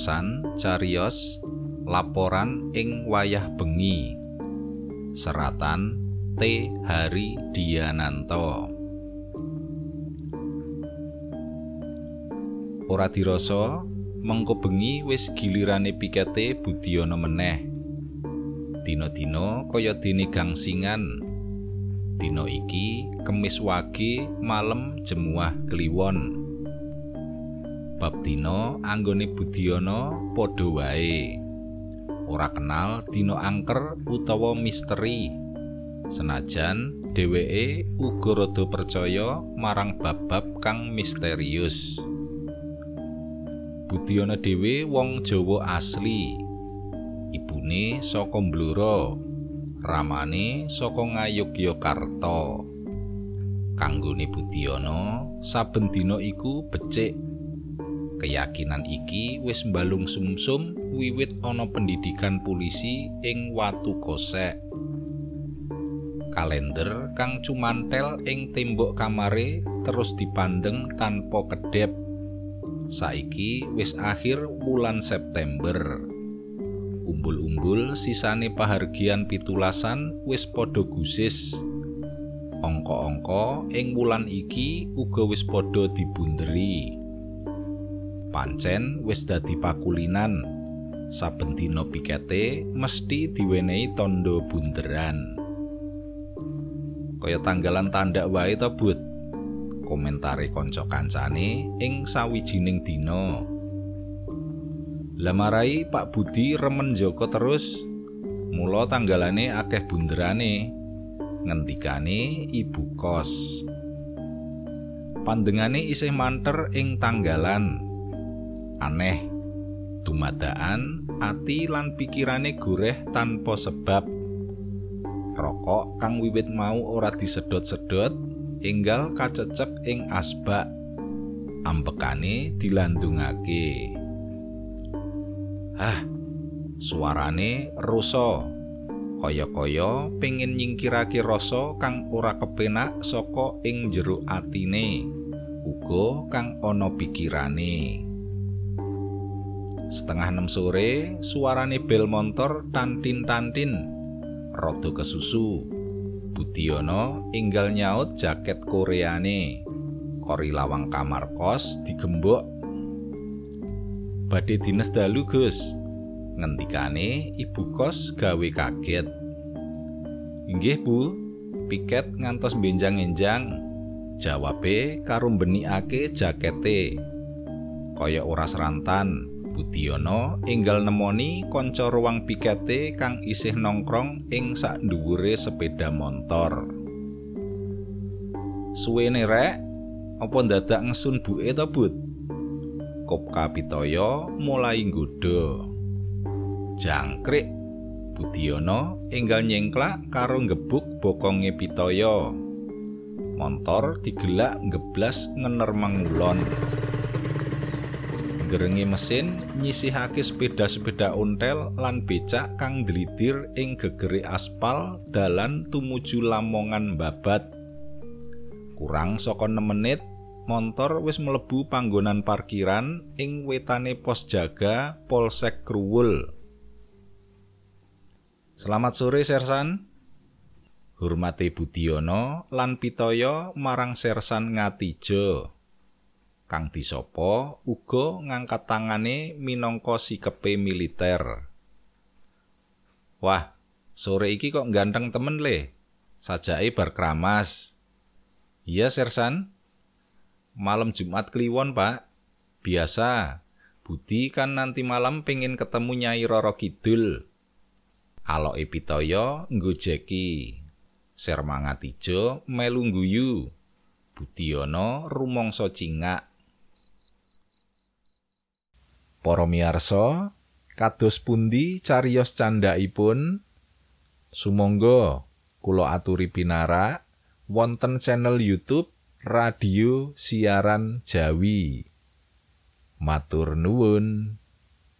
waosan cariyos laporan ing wayah bengi. Seratan T. Hari Diananto. Ora dirasa mengko bengi wis gilirane pikete Budiono meneh. Dina-dina kaya dene gangsingan. Dina iki kemis wage malem jemuah kliwon bab dina anggone Budiono padha wae. Ora kenal dina angker utawa misteri. Senajan dheweke uga rada percaya marang bab-bab kang misterius. Budiono dhewe wong Jawa asli. Ibune saka Blora ramane saka Ngayogyakarta. Kanggone Budiono saben dina iku becik keyakinan iki wis mbalung sumsum wiwit ana pendidikan polisi ing Watu Kosek. Kalender kang cumantel ing tembok kamare terus dipandeng tanpa kedep saiki wis akhir wulan September. Umbul-umbul sisane pahargian pitulasan wis padha gusis. Angka-angka ing wulan iki uga wis padha dibunderi pancen wis dadi pakulinan. Saben dina pikete mesti diwenehi tandha bunderan. Kaya tanggalan tandak wae to but komentare kanca kancane ing sawijining dina. Lamarai Pak Budi remen Joko terus. Mula tanggalane akeh bunderane. Ngendikane ibu kos. Pandengane isih manter ing tanggalan aneh. Dumadaan ati lan pikirane goreh tanpa sebab. Rokok kang wiwit mau ora disedot-sedot enggal kacecek ing asbak. Ambekane dilandungake ah suarane rusa. Kaya-kaya pengin nyingkirake rasa kang ora kepenak saka ing jero atine. Uga kang ana pikirane setengah enam sore suarane bel montor tantin-tantin. Rada kesusu. Budiono inggal nyaut jaket koreane. Kori lawang kamar kos digembok. Badhe dinas dalu Gus. Ngendikane ibu kos gawe kaget. Inggih Bu. Piket ngantos benjang-enjang. Jawabe karo benikake jakete. Kaya ora serantan Budiono enggal nemoni kanca ruang pikete kang isih nongkrong ing sak dhuwure sepeda motor. Suwene rek, apa dadak ngesun buke to, Bud? Kop kapitaya mulai nggodha. Jangkrik Budiono enggal nyengklak karo ngebuk bokonge pitaya. Montor digelak ngeblas ngener mangulon. Gerenge mesin nyisihake sepeda-sepeda ontel lan becak kang dlidir ing gegere aspal dalan tumuju Lamongan babat. Kurang saka 6 menit, montor wis mlebu panggonan parkiran ing wetane pos jaga Polsek Kruwul. Selamat sore, Sersan. Hormate Budiono lan pitaya marang Sersan Ngatijo. Kang disapa uga ngangkat tangane minangka sikepe militer. Wah, sore iki kok ganteng temen le. Sajake bar kramas. Iya, Sersan. Malam Jumat Kliwon, Pak. Biasa. Budi kan nanti malam pengen ketemu Nyai Roro Kidul. Aloke pitaya nggo jeki. Sermangat ijo melu guyu. Budiono rumangsa cingak. Para miyarsa, kados pundi cariyos candhaipun? Sumangga kula aturi pinarak wonten channel YouTube Radio Siaran Jawi. Matur nuwun.